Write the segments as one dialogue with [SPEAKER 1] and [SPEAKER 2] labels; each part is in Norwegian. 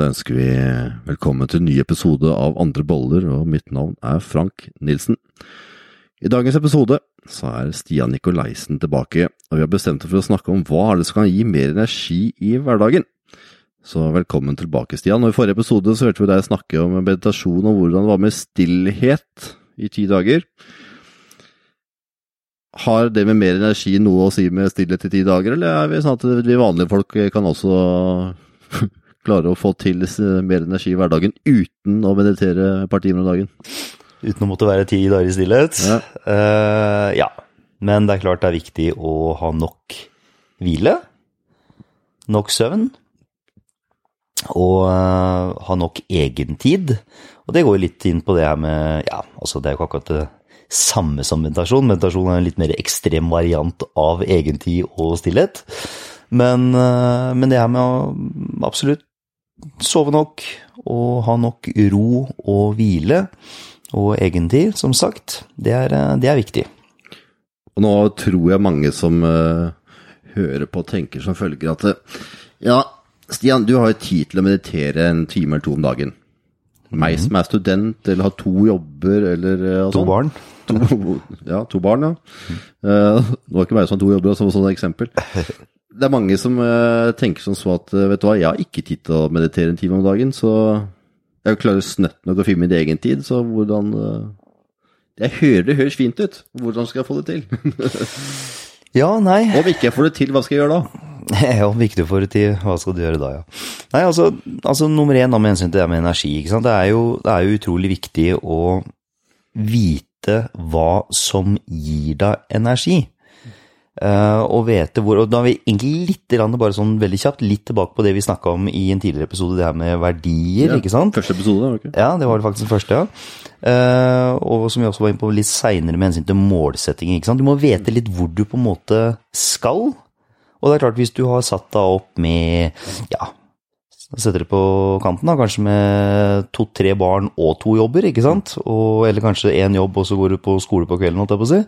[SPEAKER 1] Da ønsker vi velkommen til en ny episode av Andre boller, og mitt navn er Frank Nilsen. I dagens episode så er Stian Nikolaisen tilbake, og vi har bestemt oss for å snakke om hva det som kan gi mer energi i hverdagen. Så velkommen tilbake, Stian. Og I forrige episode så hørte vi deg snakke om meditasjon og hvordan det var med stillhet i ti dager. Har det med mer energi noe å si med stillhet i ti dager, eller er vi sånn at vi vanlige folk kan også klare å få til mer energi i hverdagen uten å meditere et par timer om dagen?
[SPEAKER 2] Uten å måtte være ti dager i stillhet?
[SPEAKER 1] Ja.
[SPEAKER 2] Uh, ja. Men det er klart det er viktig å ha nok hvile, nok søvn, og uh, ha nok egentid. Og det går jo litt inn på det her med Ja, altså det er jo ikke akkurat det samme som meditasjon. Meditasjon er en litt mer ekstrem variant av egentid og stillhet. Men, eh, men det her med å absolutt sove nok og ha nok ro og hvile og egentid, som sagt, det er, eh, det er viktig.
[SPEAKER 1] Og nå tror jeg mange som uh, hører på, tenker som følger at eh, ja, Stian, du har jo tid til å meditere en time eller to om dagen. Meg som er student, eller har to jobber, eller uh,
[SPEAKER 2] To barn.
[SPEAKER 1] To, ja, to barn, ja. Uh, det var ikke meg som har to jobber, som et sånt eksempel. Det er mange som uh, tenker som at eh, vet du hva, jeg har ikke tid til å meditere en time om dagen, så jeg klarer snøtt nok å finne min egen tid, så hvordan uh, Jeg hører det høres fint ut. Hvordan skal jeg få det til?
[SPEAKER 2] Ja, nei.
[SPEAKER 1] Om ikke jeg får det til, hva skal jeg gjøre da?
[SPEAKER 2] Ja, du får det til. Hva skal du gjøre da, ja. Nei, altså, altså nummer én da med hensyn til det med energi, ikke sant. Det er jo, det er jo utrolig viktig å vite hva som gir deg energi. Eh, og vete hvor Og da er vi egentlig litt bare sånn veldig kjapt litt tilbake på det vi snakka om i en tidligere episode, det her med verdier, ikke sant?
[SPEAKER 1] Første episode, var det ikke?
[SPEAKER 2] Ja, det var faktisk den første, ja. Uh, og som vi også var inne på litt seinere med hensyn til målsetting. ikke sant? Du må vete litt hvor du på en måte skal. Og det er klart, hvis du har satt deg opp med ja, setter det på kanten, da, kanskje med to-tre barn og to jobber, ikke sant? Og, eller kanskje én jobb, og så går du på skole på kvelden, holdt jeg på å si.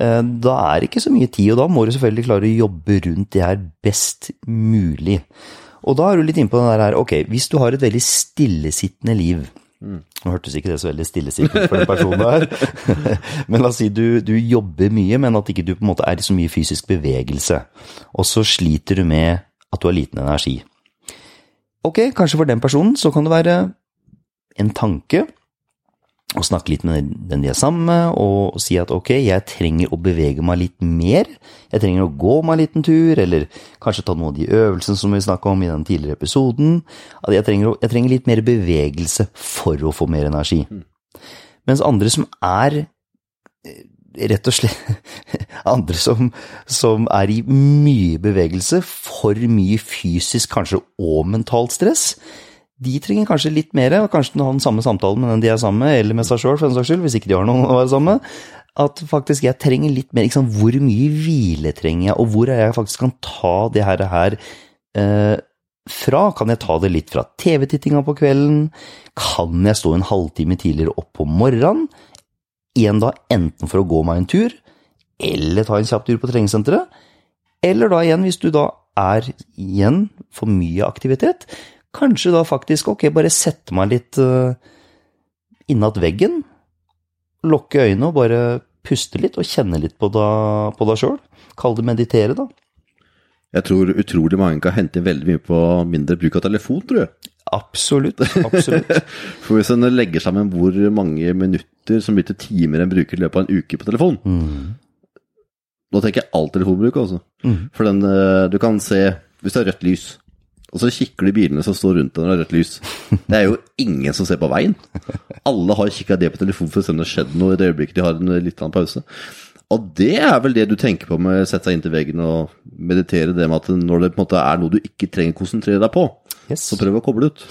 [SPEAKER 2] Eh, Da er det ikke så mye tid, og da må du selvfølgelig klare å jobbe rundt det her best mulig. Og da er du litt inne på den der her, ok, hvis du har et veldig stillesittende liv Nå hørtes ikke det så veldig stillesittende for den personen her, men la oss si du, du jobber mye, men at ikke du på en måte er i så mye fysisk bevegelse, og så sliter du med at du har liten energi. Ok, kanskje for den personen så kan det være en tanke å snakke litt med den de er sammen med, og si at ok, jeg trenger å bevege meg litt mer. Jeg trenger å gå meg en liten tur, eller kanskje ta noen av de øvelsene som vi snakka om i den tidligere episoden. At jeg trenger, jeg trenger litt mer bevegelse for å få mer energi. Mens andre som er eh, rett og slett Andre som, som er i mye bevegelse, for mye fysisk kanskje og mentalt stress, de trenger kanskje litt mer, og kanskje ha den samme samtalen med den de er sammen med, eller med seg sjøl, for den saks skyld, hvis ikke de har noen å være sammen med. At faktisk jeg trenger litt mer liksom. Hvor mye hvile trenger jeg, og hvor er jeg faktisk kan ta det her, her eh, fra? Kan jeg ta det litt fra TV-tittinga på kvelden? Kan jeg stå en halvtime tidligere opp på morgenen? En da enten for å gå meg en tur, eller ta en kjapp tur på treningssenteret. Eller da igjen, hvis du da er igjen for mye aktivitet, kanskje da faktisk ok, bare sette meg litt uh, innat veggen, lukke øynene og bare puste litt og kjenne litt på deg, på deg sjøl. Kall det meditere, da.
[SPEAKER 1] Jeg tror utrolig mange kan hente veldig mye på mindre bruk av telefon, tror jeg.
[SPEAKER 2] Absolutt. absolutt.
[SPEAKER 1] For hvis en legger sammen hvor mange minutter som blir til timer en bruker i løpet av en uke på telefon Nå tenker jeg all telefonbruk, altså. For den, eh, du kan se Hvis det er rødt lys, og så kikker de bilene som står rundt når det er rødt lys Det er jo ingen som ser på veien. Alle har kikka det på telefonen for å se om det har skjedd noe i det øyeblikket de har en litt annen pause. Og det er vel det du tenker på med å sette seg inntil veggen og meditere, det med at når det på en måte er noe du ikke trenger å konsentrere deg på,
[SPEAKER 2] Yes.
[SPEAKER 1] så prøv å koble ut.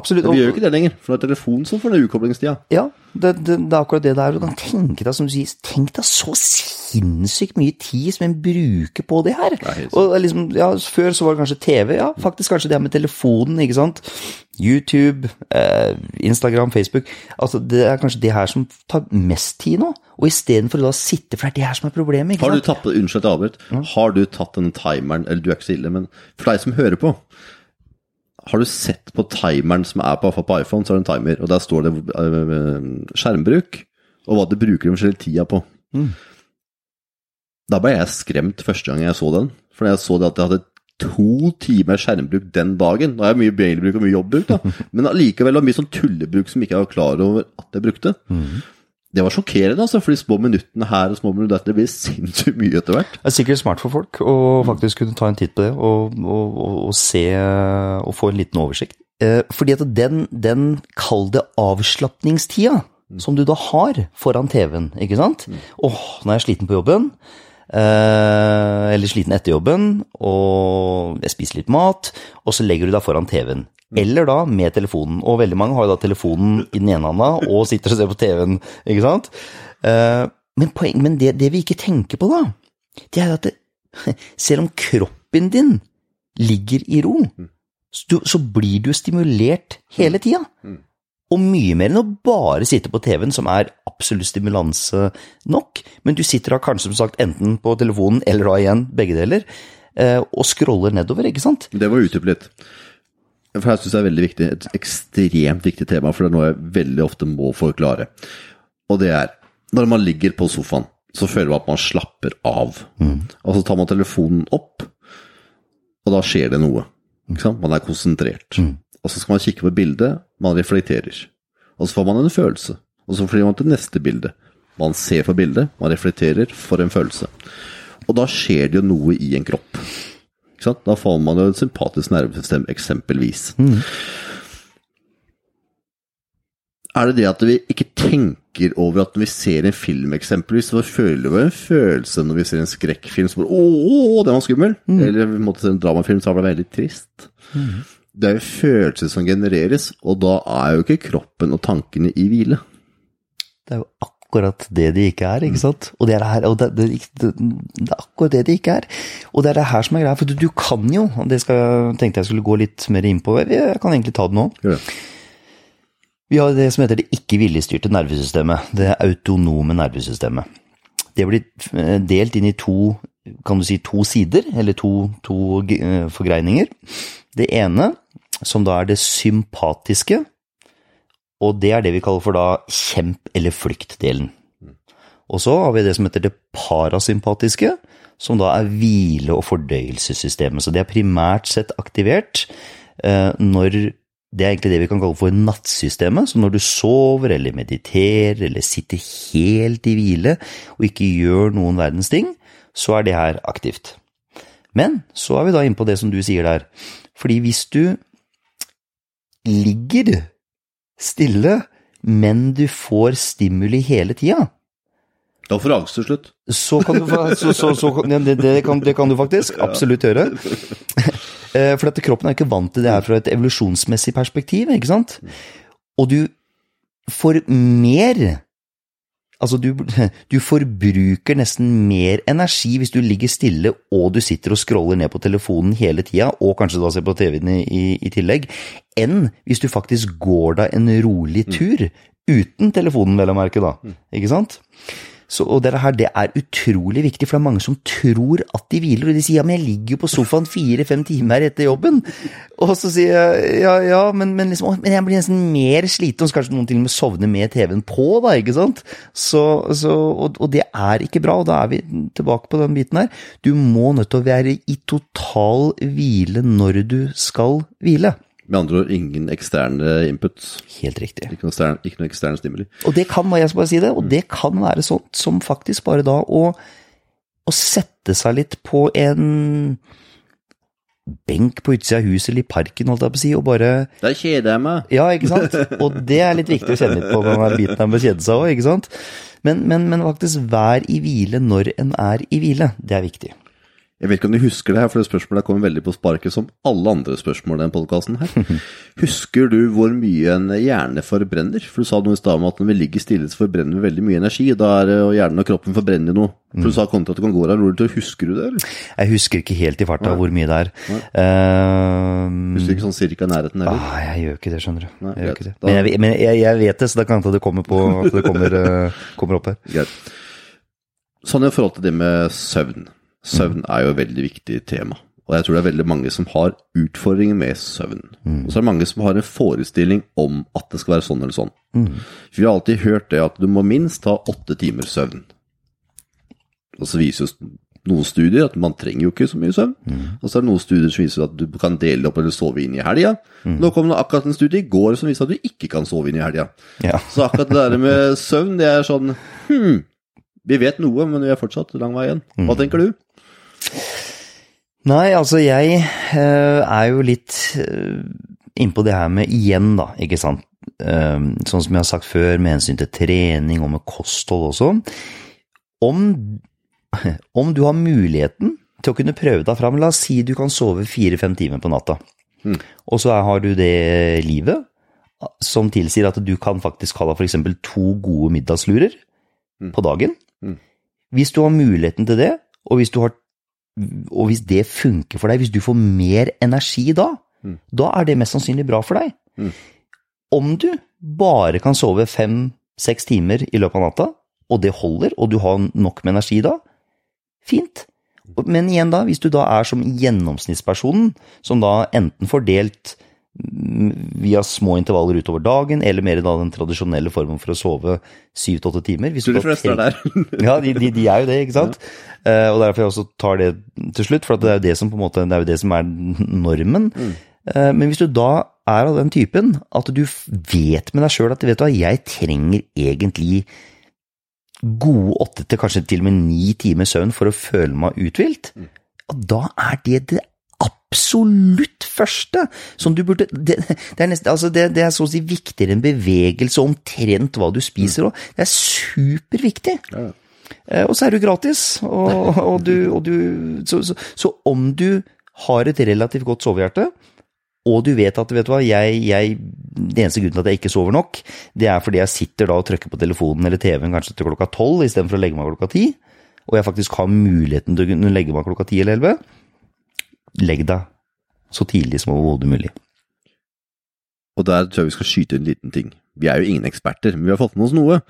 [SPEAKER 2] Absolutt.
[SPEAKER 1] Men vi gjør jo ikke det lenger, for det er telefonen som får den ukoblingstida.
[SPEAKER 2] Ja, det, det, det er akkurat det der. Du kan tenke deg, som du sier, tenk deg så sinnssykt mye tid som en bruker på det her. Og liksom, ja, Før så var det kanskje TV, ja, faktisk kanskje det her med telefonen, ikke sant. YouTube, eh, Instagram, Facebook. Altså, Det er kanskje det her som tar mest tid nå. Og istedenfor å da sitte, for det er det her som er problemet. ikke
[SPEAKER 1] Har du
[SPEAKER 2] sant?
[SPEAKER 1] tatt, unnskyld at jeg avbryter, har du tatt denne timeren, eller du er ikke så ille, men for deg som hører på, Har du sett på timeren som er på, på iPhone, så er det en timer, og der står det øh, skjermbruk, og hva du bruker den forskjellige tida på. Da ble jeg skremt første gang jeg så den, for jeg så det at jeg hadde to timer skjermbruk den dagen. Da har jeg mye mailbruk og mye jobbbruk, da. Men allikevel var det mye sånn tullebruk som ikke jeg var klar over at jeg brukte. Det var sjokkerende, altså, for de små minuttene her og små minutter der, det blir sinnssykt mye etter hvert.
[SPEAKER 2] Det er sikkert smart for folk å faktisk kunne ta en titt på det og, og, og, og se og få en liten oversikt. Eh, fordi at den, den kall det avslapningstida som du da har foran TV-en, ikke sant? Åh, nå er jeg sliten på jobben. Eh, eller sliten etter jobben, og jeg spiser litt mat, og så legger du deg foran TV-en. Eller da med telefonen. Og veldig mange har jo da telefonen i den ene handa og sitter og ser på TV-en, ikke sant? Eh, men, poeng, men det, det vi ikke tenker på da, det er at det, selv om kroppen din ligger i ro, så, så blir du stimulert hele tida. Og mye mer enn å bare sitte på TV-en, som er absolutt stimulanse nok. Men du sitter da kanskje som sagt enten på telefonen eller da igjen, begge deler, eh, og scroller nedover, ikke sant?
[SPEAKER 1] Det var utdypet litt. For jeg syns det er veldig viktig, et ekstremt viktig tema, for det er noe jeg veldig ofte må forklare. Og det er når man ligger på sofaen, så føler man at man slapper av. Og så tar man telefonen opp, og da skjer det noe. Ikke sant? Man er konsentrert. Og så skal man kikke på bildet, man reflekterer. Og så får man en følelse. Og så flyr man til neste bilde. Man ser på bildet, man reflekterer, får en følelse. Og da skjer det jo noe i en kropp. Ikke sant? Da får man jo et sympatisk nervesystem, eksempelvis. Er det det at vi ikke tenker over at når vi ser en film, eksempelvis, så føler vi en følelse når vi ser en skrekkfilm som bare Å, den var skummel! Eller vi måtte se en dramafilm som var veldig trist. Det er jo følelser som genereres, og da er jo ikke kroppen og tankene i hvile.
[SPEAKER 2] Det er jo akkurat det de ikke er, ikke sant? Og det er, her, og det, det, det, det er akkurat det de ikke er. Og det er det her som er greia, for du, du kan jo, og det skal, tenkte jeg skulle gå litt mer inn på, jeg kan egentlig ta det nå.
[SPEAKER 1] Ja.
[SPEAKER 2] Vi har det som heter det ikke-villigstyrte nervesystemet, det autonome nervesystemet. Det blir eh, delt inn i to, kan du si, to sider, eller to, to eh, forgreininger. Det ene, som da er det sympatiske, og det er det vi kaller for da kjemp- eller flyktdelen. Og så har vi det som heter det parasympatiske, som da er hvile- og fordøyelsessystemet. Så det er primært sett aktivert eh, når det er egentlig det vi kan kalle for nattsystemet. Så når du sover eller mediterer eller sitter helt i hvile og ikke gjør noen verdens ting, så er det her aktivt. Men så er vi da inne på det som du sier der. Fordi hvis du ligger stille, men du får stimuli hele tida,
[SPEAKER 1] Da får du angst til slutt.
[SPEAKER 2] så kan du, så, så, så, det, det, kan, det kan du faktisk absolutt gjøre. Eh, For at kroppen er ikke vant til det her fra et evolusjonsmessig perspektiv, ikke sant? Og du får mer Altså, du, du forbruker nesten mer energi hvis du ligger stille og du sitter og scroller ned på telefonen hele tida, og kanskje da ser på TV-en i, i, tillegg, enn hvis du faktisk går deg en rolig tur uten telefonen, vel å merke, da. Ikke sant? Så, og det her, det er utrolig viktig, for det er mange som tror at de hviler, og de sier ja, men jeg ligger jo på sofaen fire-fem timer etter jobben. Og så sier jeg ja, ja, men, men, liksom, å, men jeg blir nesten mer sliten, og så kanskje noen til og med sovner med TV-en på, da, ikke sant? Så, så, og, og det er ikke bra, og da er vi tilbake på den biten her. Du må nødt til å være i total hvile når du skal hvile.
[SPEAKER 1] Med andre ord ingen eksterne inputs.
[SPEAKER 2] Helt riktig.
[SPEAKER 1] Ikke noe, ekstern, ikke noe eksterne stimuli.
[SPEAKER 2] Og det kan, jeg skal bare si det, og det kan være sånt som faktisk bare da å, å sette seg litt på en benk på utsida av huset eller i parken, holdt jeg på å si, og bare
[SPEAKER 1] Der kjeder jeg meg.
[SPEAKER 2] Ja, ikke sant? Og det er litt viktig å kjenne litt på den her biten der med å kjede seg òg, ikke sant? Men, men, men faktisk vær i hvile når en er i hvile. Det er viktig.
[SPEAKER 1] Jeg vet ikke om du husker det her, for det spørsmålet kommer veldig på sparket som alle andre spørsmål i den podkasten her. Husker du hvor mye en hjerne forbrenner? For du sa noe i stad om at når vi ligger stille, så forbrenner vi veldig mye energi. Da er og hjernen og kroppen forbrenner noe. For du sa kontra at du kan gå der. Husker du det, eller?
[SPEAKER 2] Jeg husker ikke helt i farta hvor mye det er. Uh,
[SPEAKER 1] Husker ikke sånn cirka nærheten heller?
[SPEAKER 2] ah, jeg gjør ikke det, skjønner du.
[SPEAKER 1] Nei,
[SPEAKER 2] Jeg gjør ikke det. Men, jeg, men jeg, jeg vet det, så da kan det komme på, at det kommer, eh, kommer opp her.
[SPEAKER 1] Greit. Sånn i forhold til det med søvn. Søvn er jo et veldig viktig tema. Og jeg tror det er veldig mange som har utfordringer med søvn. Og så er det mange som har en forestilling om at det skal være sånn eller sånn. For vi har alltid hørt det at du må minst ha åtte timer søvn. Og så viser jo noen studier at man trenger jo ikke så mye søvn. Og så er det noen studier som viser at du kan dele opp eller sove inn i helga. Nå kom det akkurat en studie i går som viser at du ikke kan sove inn i helga.
[SPEAKER 2] Ja.
[SPEAKER 1] Så akkurat det der med søvn, det er sånn hm, Vi vet noe, men vi er fortsatt lang vei igjen. Hva tenker du?
[SPEAKER 2] Nei, altså jeg eh, er jo litt uh, innpå det her med igjen, da, ikke sant. Eh, sånn som jeg har sagt før, med hensyn til trening og med kosthold også. Om, om du har muligheten til å kunne prøve deg fram, la oss si du kan sove fire-fem timer på natta, og så har du det livet som tilsier at du kan faktisk ha deg f.eks. to gode middagslurer på dagen. Hvis du har muligheten til det, og hvis du har og hvis det funker for deg, hvis du får mer energi da, da er det mest sannsynlig bra for deg. Om du bare kan sove fem-seks timer i løpet av natta, og det holder, og du har nok med energi da, fint. Men igjen da, hvis du da er som gjennomsnittspersonen, som da enten får delt via små intervaller utover dagen, eller mer da den tradisjonelle formen for å sove syv til åtte timer. Hvis du
[SPEAKER 1] de
[SPEAKER 2] da
[SPEAKER 1] fleste er der.
[SPEAKER 2] ja, de, de, de er jo det, ikke sant? Eh, og derfor jeg også tar det til slutt, for at det er jo det som måte, det er det som er normen. Eh, men hvis du da er av den typen at du vet med deg sjøl at vet du jeg trenger egentlig gode åtte til kanskje til og med ni timer søvn for å føle meg uthvilt, mm. da er det det absolutt første som du burde Det, det, er, nesten, altså det, det er så å si viktigere enn bevegelse omtrent hva du spiser òg. Det er superviktig.
[SPEAKER 1] Ja, ja.
[SPEAKER 2] Eh, Og så er du gratis, og, og du, og du så, så, så om du har et relativt godt sovehjerte, og du vet at vet du hva, jeg, jeg, det eneste grunnen til at jeg ikke sover nok, det er fordi jeg sitter da og trykker på telefonen eller TV-en kanskje til klokka tolv istedenfor å legge meg klokka ti, og jeg faktisk har muligheten til å kunne legge meg klokka ti eller elleve, legg deg så tidlig som overhodet mulig.
[SPEAKER 1] Og der tror jeg vi skal skyte en liten ting. Vi er jo ingen eksperter, men vi har fått med oss noe.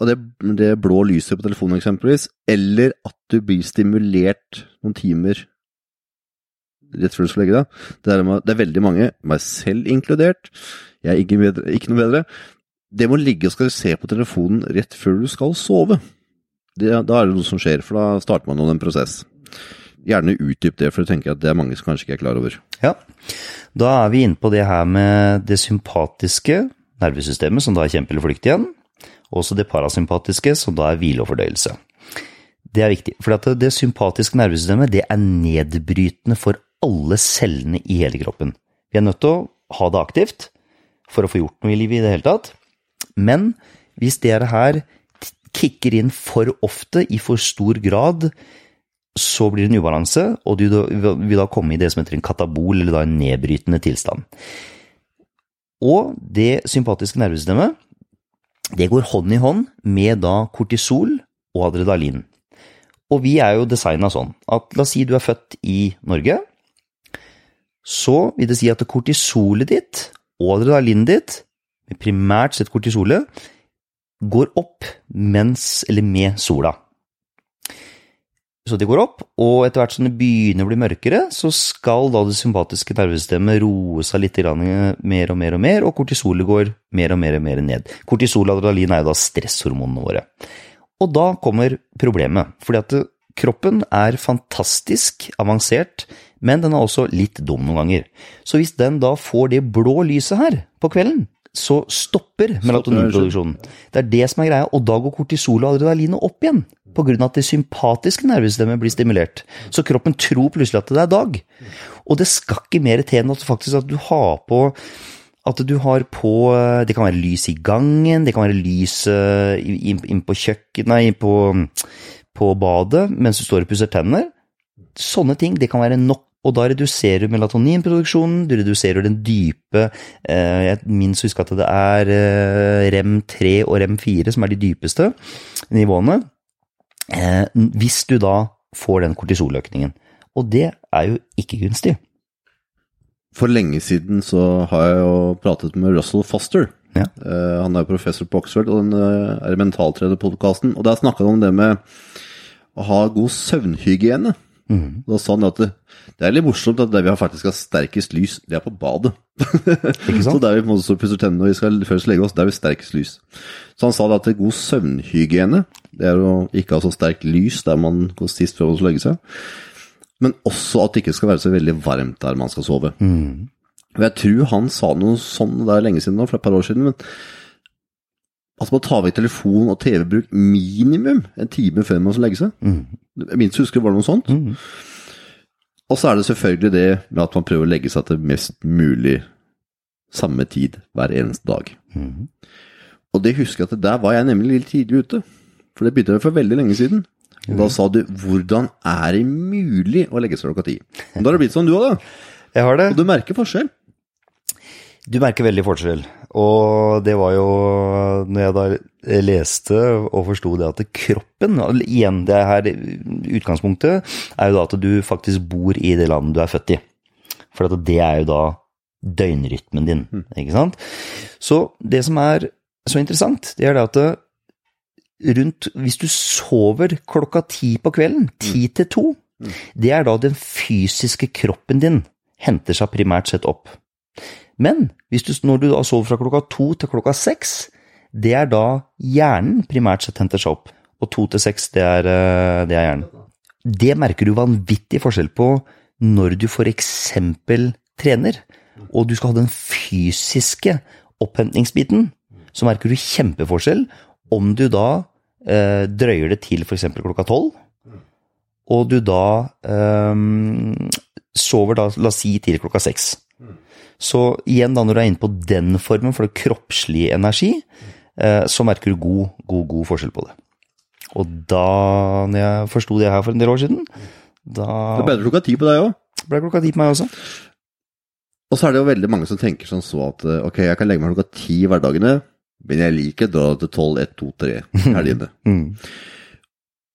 [SPEAKER 1] Og det, det blå lyset på telefonen eksempelvis, eller at du blir stimulert noen timer rett før du skal legge deg. Det er, det er veldig mange, meg selv inkludert, jeg er ikke, bedre, ikke noe bedre, det må ligge og skal se på telefonen rett før du skal sove. Det, da er det noe som skjer, for da starter man en prosess. Gjerne utdyp det, for jeg tenker at det er mange som kanskje ikke er klar over.
[SPEAKER 2] Ja, da er vi inne på det her med det sympatiske nervesystemet, som da er kjempe eller flykt igjen, og også det parasympatiske, som da er hvile og fordøyelse. Det er viktig, for det sympatiske nervesystemet det er nedbrytende for alle cellene i hele kroppen. Vi er nødt til å ha det aktivt for å få gjort noe i livet i det hele tatt, men hvis det her kicker inn for ofte i for stor grad, så blir det en ubalanse, og du vil da komme i det som heter en katabol, eller en nedbrytende tilstand. Og det sympatiske nervesystemet, det går hånd i hånd med da kortisol og adrenalin. Og vi er jo designa sånn at la oss si du er født i Norge, så vil det si at kortisolet ditt og adrenalinet ditt, primært sett kortisolet, går opp mens, eller med sola. Så de går opp, og etter hvert som det begynner å bli mørkere, så skal da det sympatiske nervesystemet roe seg litt mer og mer og mer, og kortisolet går mer og mer og mer ned. Kortisol og adrenalin er jo da stresshormonene våre. Og da kommer problemet, fordi at kroppen er fantastisk avansert, men den er også litt dum noen ganger. Så hvis den da får det blå lyset her på kvelden, så stopper melatoninproduksjonen. Det er det som er greia, og da går kortisol og adrenalinet opp igjen. Av at det sympatiske nervesystemet blir stimulert. Så kroppen tror plutselig at det er dag. Og det skal ikke mer til enn at faktisk at du har på at du har på Det kan være lys i gangen, det kan være lys eh, inn på kjøkken Nei, på, på badet mens du står og pusser tenner. Sånne ting, det kan være nok. Og da reduserer du melatoninproduksjonen, du reduserer den dype eh, Jeg minst husker at det er eh, REM3 og REM4 som er de dypeste nivåene. Eh, hvis du da får den kortisoløkningen. Og det er jo ikke gunstig.
[SPEAKER 1] For lenge siden så har jeg jo pratet med Russell Foster.
[SPEAKER 2] Ja.
[SPEAKER 1] Eh, han er jo professor på Oxford, og den er mentaltrenerpodkasten. Og der snakka han om det med å ha god søvnhygiene.
[SPEAKER 2] Mhm.
[SPEAKER 1] Da sa han at det, det er litt morsomt at der vi har faktisk har sterkest lys, det er på badet.
[SPEAKER 2] Ikke sant?
[SPEAKER 1] så der vi på en måte pusser tennene når vi skal først legge oss, der er vi sterkest lys. Så han sa det at det er god søvnhygiene, det er å ikke ha så sterkt lys der man går sist før man skal legge seg. Men også at det ikke skal være så veldig varmt der man skal sove. Og jeg tror han sa noe sånn, det er lenge siden nå, for et par år siden, men at man tar vekk telefon og TV-bruk minimum en time før man skal legge seg. Jeg minst husker det var noe sånt. Og så er det selvfølgelig det med at man prøver å legge seg til mest mulig samme tid hver eneste dag. Og det husker jeg at der var jeg nemlig litt tidlig ute. For det begynte jeg for veldig lenge siden. Og da sa du 'hvordan er det mulig å legge seg klokka ti'? Da har det blitt sånn du òg, da.
[SPEAKER 2] Jeg har det.
[SPEAKER 1] Og du merker forskjell.
[SPEAKER 2] Du merker veldig forskjell. Og det var jo når jeg da leste og forsto det at kroppen Igjen, det her utgangspunktet er jo da at du faktisk bor i det landet du er født i. For det er jo da døgnrytmen din, ikke sant? Så det som er så interessant, det er det at rundt Hvis du sover klokka ti på kvelden, ti til to, det er da den fysiske kroppen din henter seg primært sett opp. Men du, når du sover fra klokka to til klokka seks, det er da hjernen primært sett henter seg opp. Og to til seks, det er, eh, det er hjernen. Det merker du vanvittig forskjell på når du eksempel trener, og du skal ha den fysiske opphentingsbiten. Så merker du kjempeforskjell om du da eh, drøyer det til f.eks. klokka tolv, og du da eh, sover da, la oss si, til klokka seks. Så igjen, da når du er inne på den formen for det kroppslige energi, eh, så merker du god, god, god forskjell på det. Og da når jeg forsto det her for en del år siden, da
[SPEAKER 1] Det ble klokka ti på deg òg.
[SPEAKER 2] ble klokka ti på meg også.
[SPEAKER 1] Og så er det jo veldig mange som tenker sånn så at eh, ok, jeg kan legge meg klokka ti i hverdagene, men jeg liker å dra til tolv, ett, to, tre helgene.
[SPEAKER 2] Mm.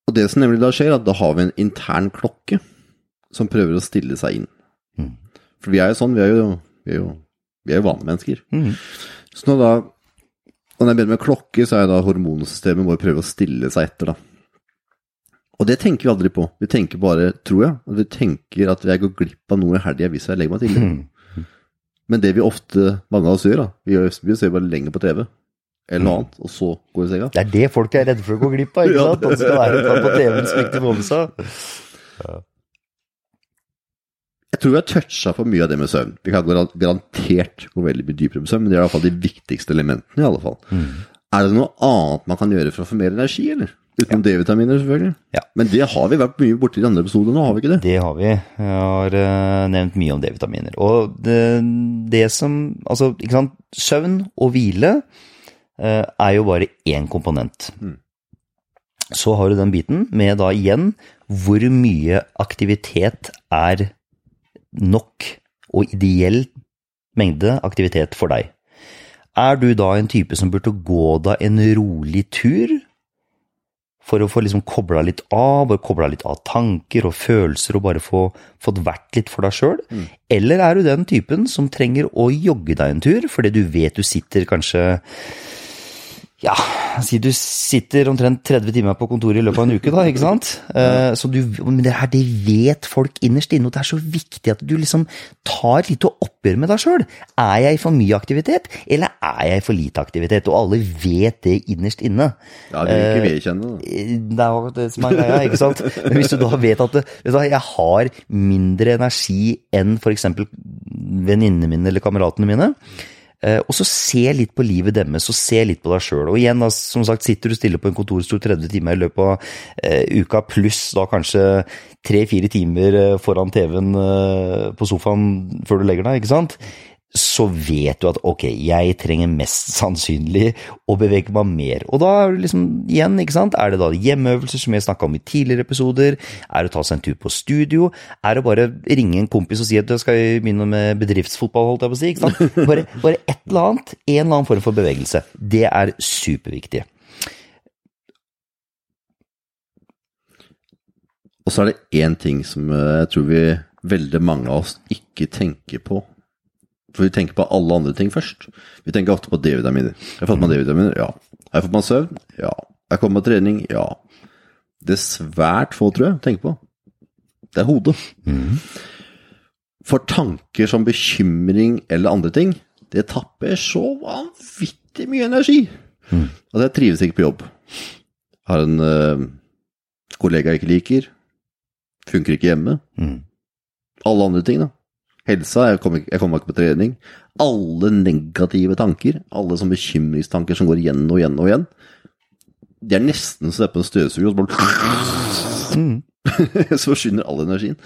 [SPEAKER 1] Og det som nemlig da skjer, at da har vi en intern klokke som prøver å stille seg inn.
[SPEAKER 2] Mm.
[SPEAKER 1] For vi er jo sånn, vi er jo, vi er jo, vi er jo vanlige mennesker.
[SPEAKER 2] Mm.
[SPEAKER 1] Så nå da og når jeg begynner med klokke, så er da hormonsystemet må prøve å stille seg etter, da. Og det tenker vi aldri på. Vi tenker bare, tror jeg, at vi tenker at jeg går glipp av noe i helga hvis jeg legger meg tidlig.
[SPEAKER 2] Mm.
[SPEAKER 1] Men det vi ofte, mange av oss gjør, da, vi, gjør, vi ser bare lenger på TV, eller noe annet, og så går vi i senga.
[SPEAKER 2] Det er det folk er redde for å gå glipp av, ikke sant? At det skal være et på TV-en som ikke får med seg.
[SPEAKER 1] Jeg tror vi har toucha på mye av det med søvn. Vi kan garantert gå veldig mye dypere med søvn, men det er i hvert fall de viktigste elementene, i alle fall. Er det noe annet man kan gjøre for å få mer energi, eller? Utenom D-vitaminer, selvfølgelig.
[SPEAKER 2] Ja.
[SPEAKER 1] Men det har vi vært mye borti i andre episoder nå, har vi ikke det?
[SPEAKER 2] Det har vi. Jeg har eh, nevnt mye om D-vitaminer. Og det, det som Altså, ikke sant. Søvn og hvile eh, er jo bare én komponent. Så har du den biten med da igjen hvor mye aktivitet er nok og ideell mengde aktivitet for deg. Er du da en type som burde gå deg en rolig tur for å få liksom kobla litt av, og kobla litt av tanker og følelser og bare få fått vært litt for deg sjøl? Eller er du den typen som trenger å jogge deg en tur fordi du vet du sitter kanskje ja, si du sitter omtrent 30 timer på kontoret i løpet av en uke, da, ikke sant? Eh, Så du, men det her, det vet folk innerst inne, og det er så viktig at du liksom tar et lite oppgjør med deg sjøl. Er jeg i for mye aktivitet, eller er jeg i for lite aktivitet? Og alle vet det innerst inne.
[SPEAKER 1] Ja, det vil ikke vedkjenne det.
[SPEAKER 2] Eh, Det er det som er greia, ikke sant? Men hvis du da vet at vet du, jeg har mindre energi enn f.eks. venninnene mine eller kameratene mine, eh, og så se litt på livet deres, og se litt på deg sjøl. Og igjen, da, som sagt, sitter du stille på en kontorstol 30 timer i løpet av eh, uka, pluss da kanskje tre-fire timer eh, foran TV-en eh, på sofaen før du legger deg, ikke sant? Så vet du at ok, jeg trenger mest sannsynlig å bevege meg mer. Og da er det liksom, igjen, ikke sant, er det da hjemmeøvelser som jeg snakka om i tidligere episoder? Er det å ta seg en tur på studio? Er det bare ringe en kompis og si at du skal begynne med bedriftsfotball, holdt jeg på å si? ikke sant? Bare, bare et eller annet, en eller annen form for bevegelse. Det er superviktig.
[SPEAKER 1] Og så er det én ting som eh, jeg tror vi veldig mange av oss ikke tenker på. For vi tenker på alle andre ting først. Vi tenker ofte på D-vitaminer. Jeg har fått meg D-vitaminer? Ja. Har jeg fått meg søvn? Ja. Har jeg kommet meg trening? Ja. Det er svært få, tror jeg, tenker på. det er hodet. For tanker som bekymring eller andre ting, det tapper så vanvittig mye energi. at jeg trives ikke på jobb. Har en uh, kollega jeg ikke liker. Funker ikke hjemme. Alle andre ting, da. Helsa, jeg kommer, jeg kommer ikke på trening. Alle negative tanker, alle sånne bekymringstanker som går igjen og igjen og igjen. Det er nesten så det er på en støvsuger, og så bare Så forsvinner all energien.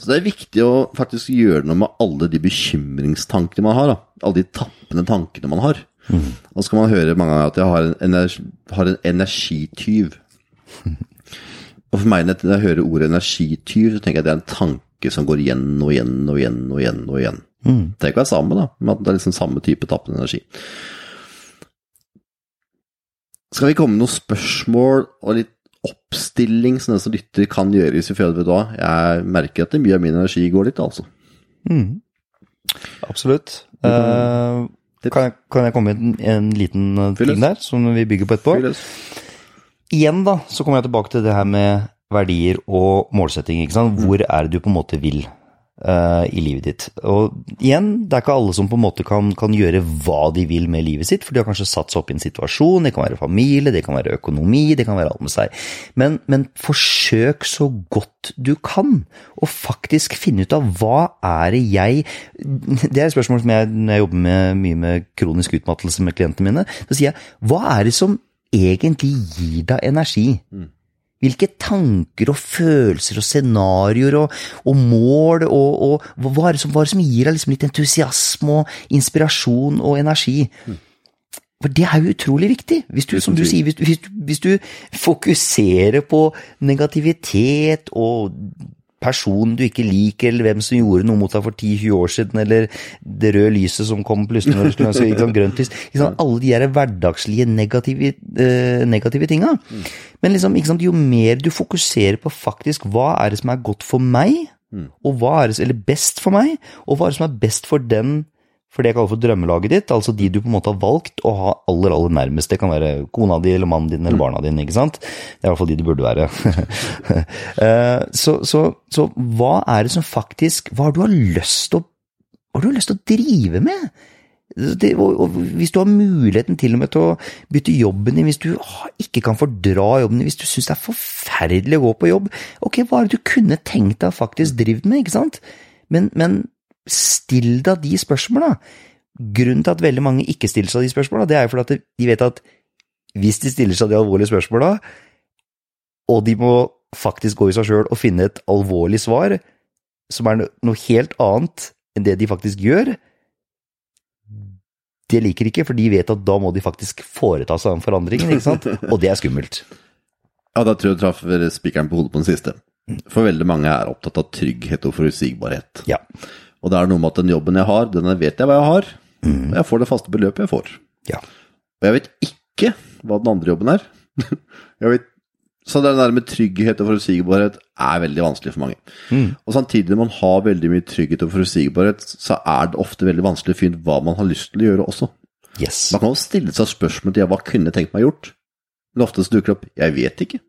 [SPEAKER 1] Så det er viktig å faktisk gjøre noe med alle de bekymringstankene man har. Da. Alle de tappende tankene man har. Og så kan man høre mange ganger at jeg har en, energi, har en energityv. Og for meg, når jeg hører ordet energityv, så tenker jeg at det er en tanke som går igjen og igjen og igjen og igjen. og igjen. Det Tenk ikke være samme, da, men at det er liksom samme type tappende energi. Skal vi komme med noen spørsmål og litt oppstilling som den som lytter kan gjøre hvis vi føler vet du hva, jeg merker at mye av min energi går litt, altså.
[SPEAKER 2] Absolutt. Eh, kan, jeg, kan jeg komme med en, en liten eh, ting der, som vi bygger på etterpå?
[SPEAKER 1] Fyll løs.
[SPEAKER 2] Igjen da, så kommer jeg tilbake til det her med verdier og målsetting. ikke sant? Hvor er det du på en måte vil uh, i livet ditt? Og igjen, det er ikke alle som på en måte kan, kan gjøre hva de vil med livet sitt, for de har kanskje satt seg opp i en situasjon, det kan være familie, det kan være økonomi, det kan være alt med seg. Men, men forsøk så godt du kan, å faktisk finne ut av hva er det jeg Det er et spørsmål som jeg, når jeg jobber med, mye med kronisk utmattelse med klientene mine, så sier jeg, hva er det som egentlig gir deg energi? Hvilke tanker og følelser og scenarioer og, og mål og, og hva, er som, hva er det som gir deg liksom litt entusiasme og inspirasjon og energi? For det er jo utrolig viktig. Hvis du, som du sier, hvis hvis, hvis du fokuserer på negativitet og personen du ikke liker, eller hvem som gjorde noe mot deg for 10-20 år siden, eller det røde lyset som kom plutselig når du skulle ønske liksom, grønt lys. Liksom, alle de her hverdagslige negative, eh, negative tinga. Men liksom, sant, jo mer du fokuserer på faktisk hva er det som er godt for meg, og hva er det, eller best for meg, og hva er det som er best for den for det jeg kaller for drømmelaget ditt, altså de du på en måte har valgt å ha aller, aller nærmest. Det kan være kona di eller mannen din eller barna dine, ikke sant. Det er i hvert fall de det burde være. Eh, så, så, så hva er det som faktisk Hva har du har lyst til å, hva har du har lyst til å drive med? Det, og, og hvis du har muligheten til og med til å bytte jobben din, hvis du ah, ikke kan fordra jobben din, hvis du syns det er forferdelig å gå på jobb, ok, hva er det du kunne tenkt deg faktisk drive med, ikke sant? Men, men still deg de spørsmåla. Grunnen til at veldig mange ikke stiller seg de spørsmåla, det er jo fordi at de vet at hvis de stiller seg de alvorlige spørsmåla, og de må faktisk gå i seg sjøl og finne et alvorlig svar, som er noe helt annet enn det de faktisk gjør, det liker ikke, for de vet at da må de faktisk foreta seg den forandringen, ikke sant? Og det er skummelt.
[SPEAKER 1] Ja, da tror jeg du traff spikeren på hodet på den siste. For veldig mange er opptatt av trygghet og forutsigbarhet.
[SPEAKER 2] Ja.
[SPEAKER 1] Og det er noe med at den jobben jeg har, den vet jeg hva jeg har. Og jeg får det faste beløpet jeg får.
[SPEAKER 2] Ja.
[SPEAKER 1] Og jeg vet ikke hva den andre jobben er. jeg vet, så det der med trygghet og forutsigbarhet er veldig vanskelig for mange. Og samtidig når man har veldig mye trygghet og forutsigbarhet, så er det ofte veldig vanskelig å finne ut hva man har lyst til å gjøre også.
[SPEAKER 2] Yes.
[SPEAKER 1] Man kan jo stille seg spørsmål til hva kunne jeg tenkt meg gjort, men ofte så dukker det opp 'jeg vet ikke'.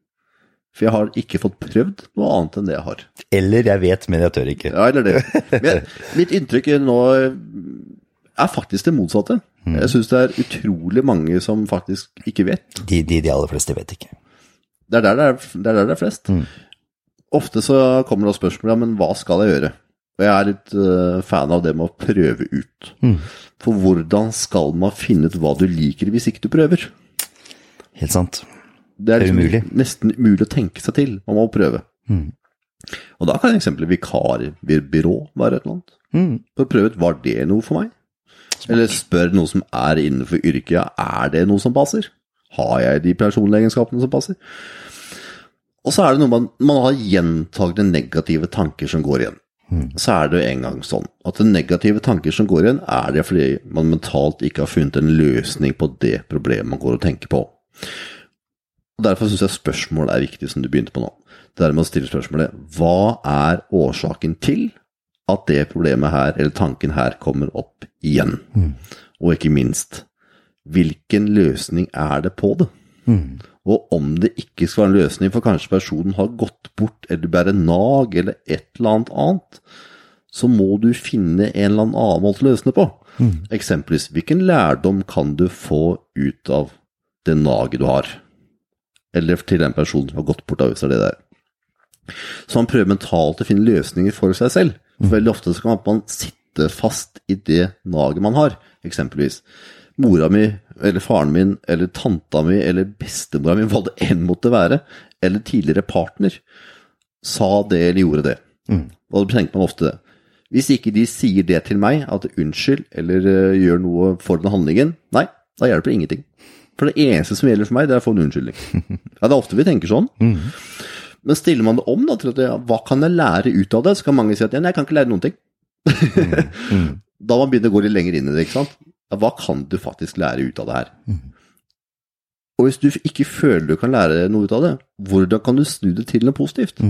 [SPEAKER 1] For jeg har ikke fått prøvd noe annet enn det jeg har.
[SPEAKER 2] Eller jeg vet, men jeg tør ikke.
[SPEAKER 1] Ja, eller det. Men mitt inntrykk nå er faktisk det motsatte. Jeg syns det er utrolig mange som faktisk ikke vet.
[SPEAKER 2] De, de, de aller fleste vet ikke.
[SPEAKER 1] Det er der det er, det er, der det er flest. Ofte så kommer det spørsmål ja, men hva skal jeg gjøre? Og jeg er litt uh, fan av det med å prøve ut. For hvordan skal man finne ut hva du liker hvis ikke du prøver?
[SPEAKER 2] Helt sant.
[SPEAKER 1] Det er,
[SPEAKER 2] Det er
[SPEAKER 1] liksom
[SPEAKER 2] umulig.
[SPEAKER 1] nesten umulig å tenke seg til. Man må prøve. Og da kan eksempel vikarbyrå være et eller annet. For å prøve ut, var det noe for meg? Eller spør noe som er innenfor yrket, ja, er det noe som passer? Har jeg de personlige egenskapene som passer? Og så er det noe man, man har gjentagende negative tanker som går igjen. Så er det jo en gang sånn at de negative tanker som går igjen, er det fordi man mentalt ikke har funnet en løsning på det problemet man går og tenker på. Og Derfor syns jeg spørsmålet er viktig, som du begynte på nå. Det er med å stille spørsmålet hva er årsaken til at det problemet her, eller tanken her, kommer opp igjen? Og ikke minst, hvilken løsning er det på det? Og om det ikke skal være en løsning, for kanskje personen har gått bort eller bærer nag eller et eller annet annet, så må du finne en eller annen måte å løse det på. Eksempelvis, hvilken lærdom kan du få ut av det naget du har? Eller til den personen som har gått bort av det der. Så man prøver mentalt å finne løsninger for seg selv. For veldig ofte så kan man sitte fast i det naget man har. Eksempelvis mora mi, eller faren min, eller tanta mi, eller bestemora mi, hva det enn måtte være, eller tidligere partner, sa det eller gjorde det. Og da tenker man ofte det. Hvis ikke de sier det til meg, at unnskyld, eller uh, gjør noe for den handlingen, nei, da hjelper det ingenting. For det eneste som gjelder for meg, det er å få en unnskyldning. Ja, det er ofte vi tenker sånn. Men stiller man det om da, til at ja, hva kan jeg lære ut av det, så kan mange si at ja, nei, jeg kan ikke lære noen ting. da man begynner å gå litt lenger inn i det, ikke sant. Ja, hva kan du faktisk lære ut av det her? Og hvis du ikke føler du kan lære noe ut av det, hvordan kan du snu det til noe positivt?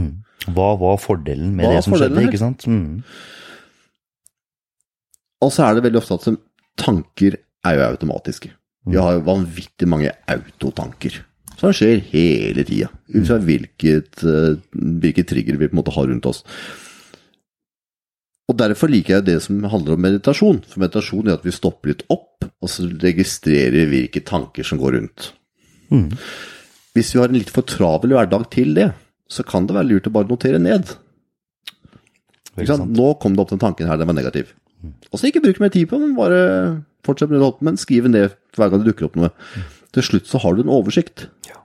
[SPEAKER 2] Hva var fordelen med
[SPEAKER 1] Hva
[SPEAKER 2] det som skjedde, ikke sant? Mm.
[SPEAKER 1] Og så er det veldig ofte at tanker er jo automatiske. Vi har jo vanvittig mange autotanker som skjer hele tida. Ut fra hvilket, hvilket trigger vi på en måte har rundt oss. Og Derfor liker jeg det som handler om meditasjon. For meditasjon er at vi stopper litt opp, og så registrerer hvilke tanker som går rundt. Hvis vi har en litt for travel hverdag til det, så kan det være lurt å bare notere ned. Nå kom det opp den tanken her, den var negativ. Og så ikke bruk mer tid på den, bare fortsett med det du holder på med, skriv ned hver gang det dukker opp noe. Til slutt så har du en oversikt.
[SPEAKER 2] Ja.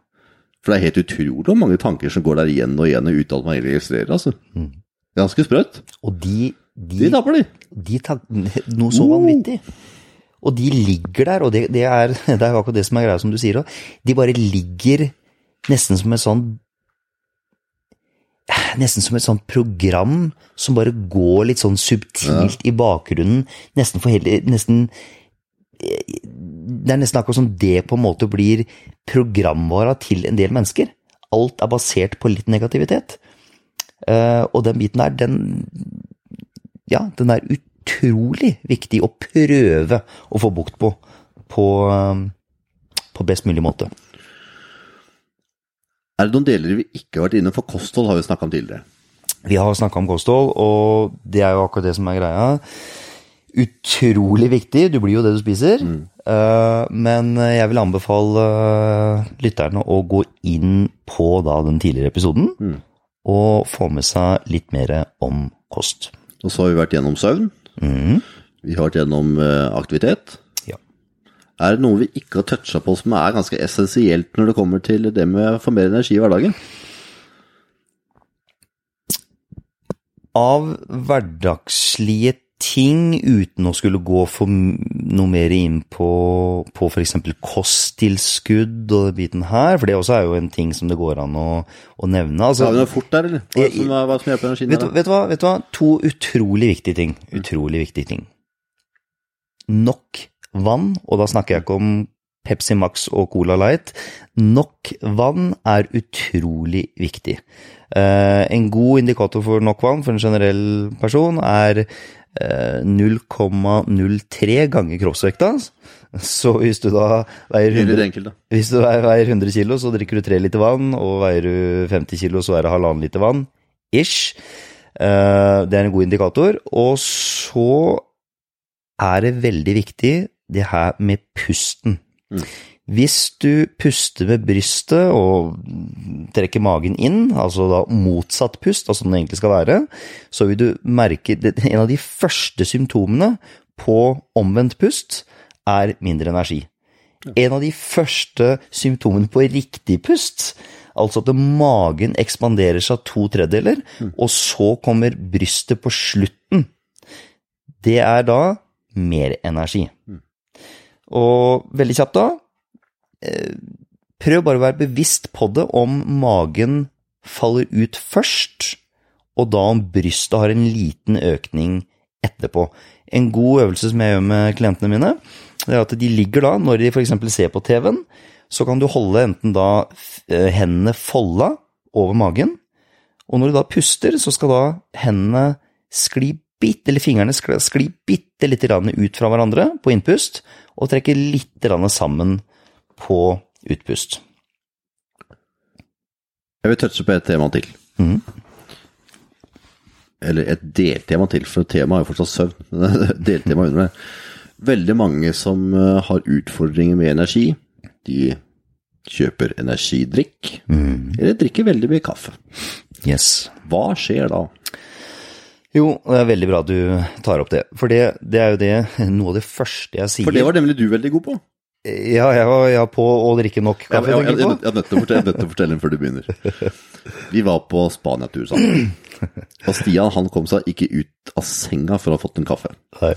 [SPEAKER 1] For det er helt utrolig hvor mange tanker som går der igjen og igjen uten at man registrerer, altså. Er ganske sprøtt.
[SPEAKER 2] Og de,
[SPEAKER 1] De
[SPEAKER 2] de,
[SPEAKER 1] tapper de.
[SPEAKER 2] de tar noe så vanvittig. Og de ligger der, og det, det, er, det er akkurat det som er greia, som du sier òg. De bare ligger nesten som et sånn Nesten som et sånt program som bare går litt sånn subtilt i bakgrunnen. Nesten for hele Nesten Det er nesten akkurat som det på en måte blir programvara til en del mennesker. Alt er basert på litt negativitet. Eh, og den biten der, den ja, den er utrolig viktig å prøve å få bukt på på, um, på best mulig måte.
[SPEAKER 1] Er det noen deler vi ikke har vært inne på? kosthold, har vi snakka om tidligere.
[SPEAKER 2] Vi har snakka om kosthold, og det er jo akkurat det som er greia. Utrolig viktig. Du blir jo det du spiser. Eh, men jeg vil anbefale eh, lytterne å gå inn på da den tidligere episoden og få med seg litt mer om kost.
[SPEAKER 1] Og så har vi vært gjennom søvn. Vi har vært gjennom eh, aktivitet.
[SPEAKER 2] Ja.
[SPEAKER 1] Er det noe vi ikke har toucha på som er ganske essensielt når det kommer til det med å få mer energi i hverdagen?
[SPEAKER 2] av hverdagslige ting, uten å skulle gå for noe mer inn på, på f.eks. kosttilskudd og den biten her, for det også er jo en ting som det går an å, å nevne. Altså,
[SPEAKER 1] Har vi noe fort der, eller? Hva, som, hva som hjelper energien
[SPEAKER 2] vet,
[SPEAKER 1] der?
[SPEAKER 2] vet, du hva, vet du hva? To utrolig viktige ting. Utrolig viktige ting. Nok vann, og da snakker jeg ikke om Pepsi Max og Cola Light. Nok vann er utrolig viktig. Eh, en god indikator for nok vann for en generell person er 0,03 ganger kroppsvekta. Så hvis du da veier 100,
[SPEAKER 1] enkelt, da.
[SPEAKER 2] hvis du veier veier 100 kilo, så drikker du 3 liter vann, og veier du 50 kilo, så er det halvannen liter vann. Ish. Eh, Det er en god indikator. Og så er det veldig viktig det her med pusten. Hvis du puster med brystet og trekker magen inn, altså da motsatt pust, altså som det egentlig skal være, så vil du merke at En av de første symptomene på omvendt pust er mindre energi. En av de første symptomene på riktig pust, altså at magen ekspanderer seg to tredjedeler, og så kommer brystet på slutten, det er da mer energi. Og veldig kjapt da, prøv bare å være bevisst på det om magen faller ut først, og da om brystet har en liten økning etterpå. En god øvelse som jeg gjør med klientene mine, det er at de ligger da, når de f.eks. ser på TV-en, så kan du holde enten da eh, hendene folda over magen, og når du da puster, så skal da hendene skli bitte, eller fingrene skli, bitte lite grann ut fra hverandre på innpust, og trekke litt sammen på utpust.
[SPEAKER 1] Jeg vil touche på et tema til. Eller et deltema til, for temaet er jo fortsatt søvn. Deltema under det. Veldig mange som eh, har utfordringer med energi, de kjøper energidrikk, eller drikker veldig mye kaffe.
[SPEAKER 2] Yes.
[SPEAKER 1] Hva skjer da?
[SPEAKER 2] Jo, det er veldig bra at du tar opp det. For det, det er jo det, noe av det første jeg sier
[SPEAKER 1] For det var nemlig du veldig god på.
[SPEAKER 2] Ja, jeg var, jeg var på å drikke nok kaffe,
[SPEAKER 1] jeg, jeg, jeg, jeg nødt til å fortelle, nødt til å fortelle den før du begynner. Vi var på Spania-tur sammen. Og Stian han kom seg ikke ut av senga for å ha fått en kaffe.
[SPEAKER 2] Nei.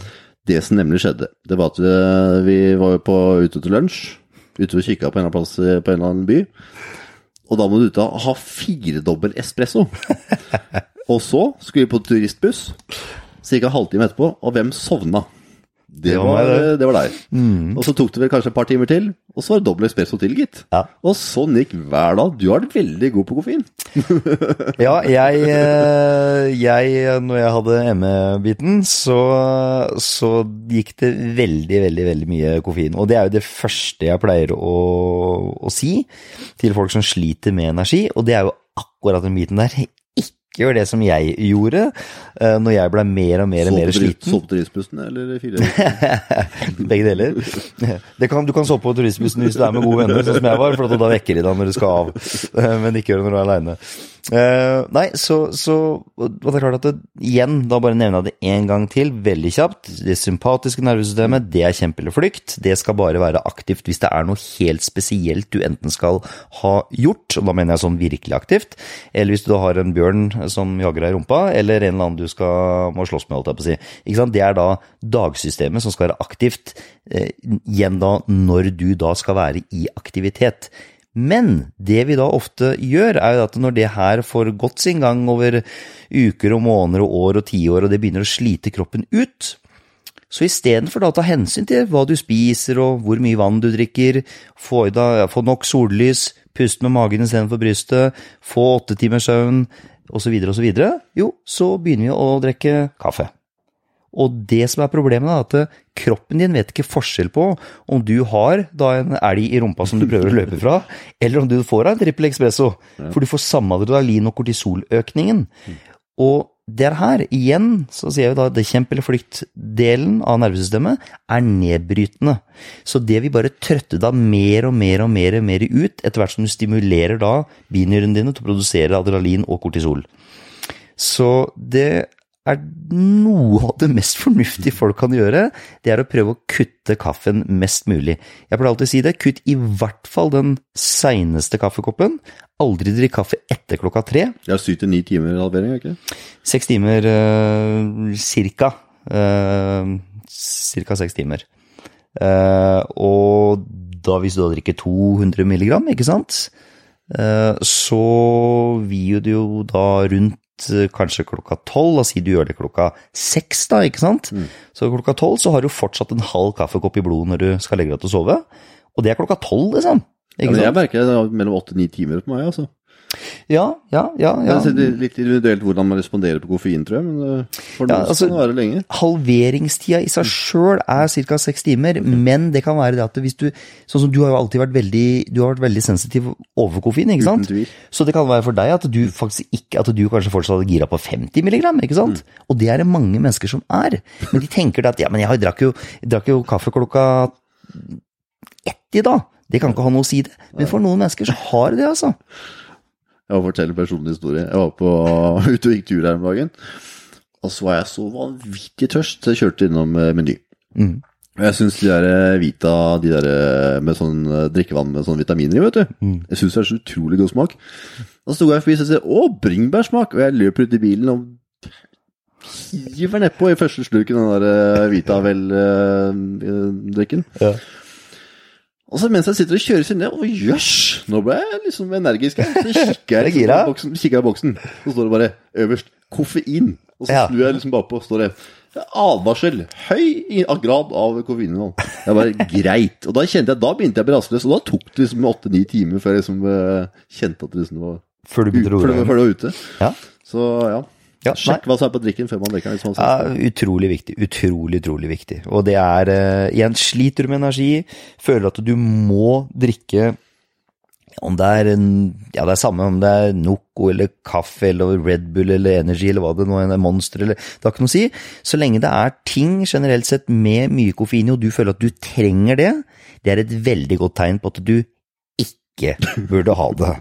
[SPEAKER 1] Det som nemlig skjedde, det var at eh, vi var på, ute til lunsj. Ute og kikka på en eller annen plass eh, på en eller annen by. Og da må du ut og ha firedobbel espresso. Og så skulle vi på turistbuss, ca. halvtime etterpå, og hvem sovna? Det,
[SPEAKER 2] Det var
[SPEAKER 1] var,
[SPEAKER 2] meg, det.
[SPEAKER 1] var deg. Og så tok det vel kanskje et par timer til, og så var det dobbel espresso til, gitt.
[SPEAKER 2] Ja.
[SPEAKER 1] Og sånn gikk hver dag. Du har vært veldig god på koffein.
[SPEAKER 2] Ja, jeg, eh, jeg Når jeg hadde ME-biten, så, så gikk det veldig, veldig veldig mye koffein. Og det er jo det første jeg pleier å, å si til folk som sliter med energi, og det er jo akkurat den biten der. Ikke gjør det som jeg gjorde eh, når jeg ble mer og mer, og mer sliten.
[SPEAKER 1] Sov på turistbussen, eller fire?
[SPEAKER 2] Begge deler. Det kan, du kan sove på turistbussen hvis du er med gode venner, sånn som jeg var, for da vekker de deg når du skal av. Eh, Men ikke gjør det når du er aleine. Nei, så, så det er klart at det, igjen, da bare nevner jeg det en gang til, veldig kjapt. Det sympatiske nervesystemet, det er kjempe eller flykt. Det skal bare være aktivt hvis det er noe helt spesielt du enten skal ha gjort, og da mener jeg sånn virkelig aktivt, eller hvis du har en bjørn som jager deg i rumpa, eller en eller annen du skal, må slåss med, holdt jeg på å si. Ikke sant? Det er da dagsystemet som skal være aktivt, uh, igjen da når du da skal være i aktivitet. Men det vi da ofte gjør, er jo at når det her får gått sin gang over uker og måneder og år og tiår, og det begynner å slite kroppen ut, så istedenfor å ta hensyn til hva du spiser og hvor mye vann du drikker, få, da, få nok sollys, puste med magen istedenfor brystet, få åtte timers søvn osv., osv., jo, så begynner vi å drikke kaffe. Og det som er problemet, er at kroppen din vet ikke forskjell på om du har da en elg i rumpa som du prøver å løpe fra, eller om du får en trippel espresso. For du får samme adrenalin- og kortisoløkningen. Og det her, igjen, så sier vi da det kjemp- eller flykt-delen av nervesystemet er nedbrytende. Så det vil bare trøtte deg mer og mer og mer, og mer ut etter hvert som du stimulerer da binyrene dine til å produsere adrenalin og kortisol. Så det er noe av det mest fornuftige folk kan gjøre, det er å prøve å kutte kaffen mest mulig. Jeg pleier alltid å si det, kutt i hvert fall den seineste kaffekoppen. Aldri drikk kaffe etter klokka tre.
[SPEAKER 1] Det er syv til ni timer halvering, er ikke?
[SPEAKER 2] Seks timer uh, cirka. Uh, cirka seks timer. Uh, og da hvis du da drikker 200 milligram, ikke sant, så vil du jo da rundt kanskje klokka tolv, la oss si du gjør det klokka seks, da, ikke sant? Så klokka tolv så har du fortsatt en halv kaffekopp i blodet når du skal legge deg til å sove, og det er klokka tolv, liksom.
[SPEAKER 1] Ja, men jeg merker det er mellom åtte og ni timer på meg, altså.
[SPEAKER 2] Ja, ja, ja. ja.
[SPEAKER 1] Det er litt individuelt hvordan man responderer på koffein, tror jeg, men eh, for
[SPEAKER 2] Ja, altså-
[SPEAKER 1] kan det være lenge.
[SPEAKER 2] halveringstida i seg sjøl er ca. seks timer, men det kan være det at hvis du Sånn som du har jo alltid vært veldig Du har vært veldig sensitiv overfor koffein, ikke sant?
[SPEAKER 1] Uten tvil.
[SPEAKER 2] Så det kan være for deg at du faktisk ikke At du kanskje fortsatt er gira på 50 milligram, ikke sant?
[SPEAKER 1] Mm.
[SPEAKER 2] Og det er det mange mennesker som er. Men de tenker at ja, men jeg drakk jo, jeg drakk jo kaffe klokka ett i dag. Det kan ikke ha noe å si, det. Men for noen mennesker så har det det, altså.
[SPEAKER 1] Jeg må fortelle en personlig historie. Jeg var på, ute og gikk tur her om dagen, og så var jeg så vanvittig tørst, så jeg kjørte innom eh, Meny.
[SPEAKER 2] Mm.
[SPEAKER 1] Jeg syns de der eh, Vita, de der eh, med sånn drikkevann med sånn vitaminer i, vet du.
[SPEAKER 2] Mm.
[SPEAKER 1] Jeg syns det er så utrolig god smak. Og så går jeg forbi og sa å, bringebærsmak, og jeg løper ut i bilen og hiver nedpå i første slurken den der Vita vel-drikken.
[SPEAKER 2] Ja.
[SPEAKER 1] Og så mens jeg sitter og kjører seg ned, å jøss, nå ble jeg liksom energisk her. Så kikker
[SPEAKER 2] Er
[SPEAKER 1] jeg liksom på boksen, kikker jeg boksen, så står det bare øverst koffein. Og så
[SPEAKER 2] Ja.
[SPEAKER 1] snur jeg liksom bakpå, står det advarsel, høy grad av koffeininnhold. Det var greit. Og da kjente jeg, da begynte jeg å bli rastløs, og da tok det liksom åtte-ni timer før jeg liksom eh, kjente at det liksom var
[SPEAKER 2] Før du begynte å roe deg.
[SPEAKER 1] før du var ute.
[SPEAKER 2] Ja.
[SPEAKER 1] Så ja.
[SPEAKER 2] Ja,
[SPEAKER 1] Sjekk hva som er på drikken før man drikker den. Liksom.
[SPEAKER 2] Ja, utrolig viktig. Utrolig, utrolig viktig. Og det er uh, Igjen, sliter du med energi, føler at du må drikke om det er en, ja det er samme om det er Noco eller kaffe eller Red Bull eller Energy eller hva det nå er, Monster eller Det har ikke noe å si. Så lenge det er ting generelt sett med mye koffein i, og du føler at du trenger det, det er et veldig godt tegn på at du ikke burde ha det.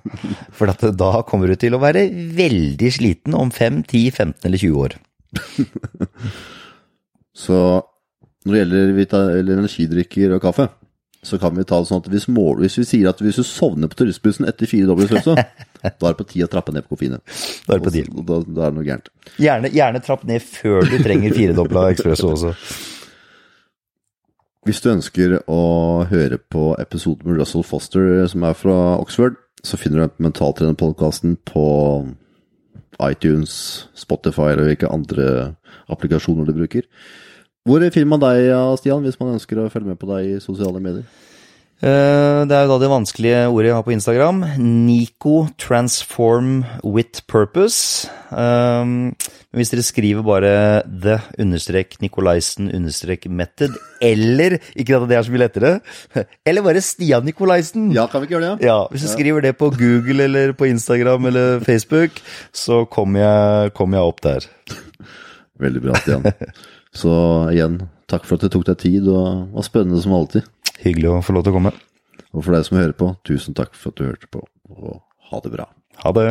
[SPEAKER 2] For at da kommer du til å være veldig sliten om 5, 10, 15 eller 20 år.
[SPEAKER 1] Så når det gjelder vita eller energidrikker og kaffe, så kan vi ta det sånn at hvis, mål, hvis vi sier at hvis du sovner på turistbussen etter fire dobbel espresso, da er det på tide å trappe ned på koffeinet.
[SPEAKER 2] Da er det på tide.
[SPEAKER 1] Da, da er det noe gærent.
[SPEAKER 2] Gjerne, gjerne trapp ned før du trenger firedobla ekspresso også.
[SPEAKER 1] Hvis du ønsker å høre på episoden med Russell Foster som er fra Oxford, så finner du Mentaltrenerpodkasten på iTunes, Spotify eller hvilke andre applikasjoner du bruker. Hvor finner man deg, Stian, hvis man ønsker å følge med på deg i sosiale medier?
[SPEAKER 2] Eh, Det er jo da det vanskelige ordet jeg har på Instagram. Nico transform with purpose. Men hvis dere skriver bare the understrek Nicolaisen understrek method, eller Ikke at det er så mye lettere. Eller bare Stian Nicolaisen.
[SPEAKER 1] Ja, kan vi ikke gjøre det?
[SPEAKER 2] Ja, Hvis du skriver det på Google eller på Instagram eller Facebook, så kommer jeg, kommer jeg opp der.
[SPEAKER 1] Veldig bra, Stian. Så igjen, takk for at det tok deg tid, og var spennende som alltid.
[SPEAKER 2] Hyggelig å få lov til å komme.
[SPEAKER 1] Og for deg som hører på, tusen takk for at du hørte på, og ha det bra.
[SPEAKER 2] Ha det.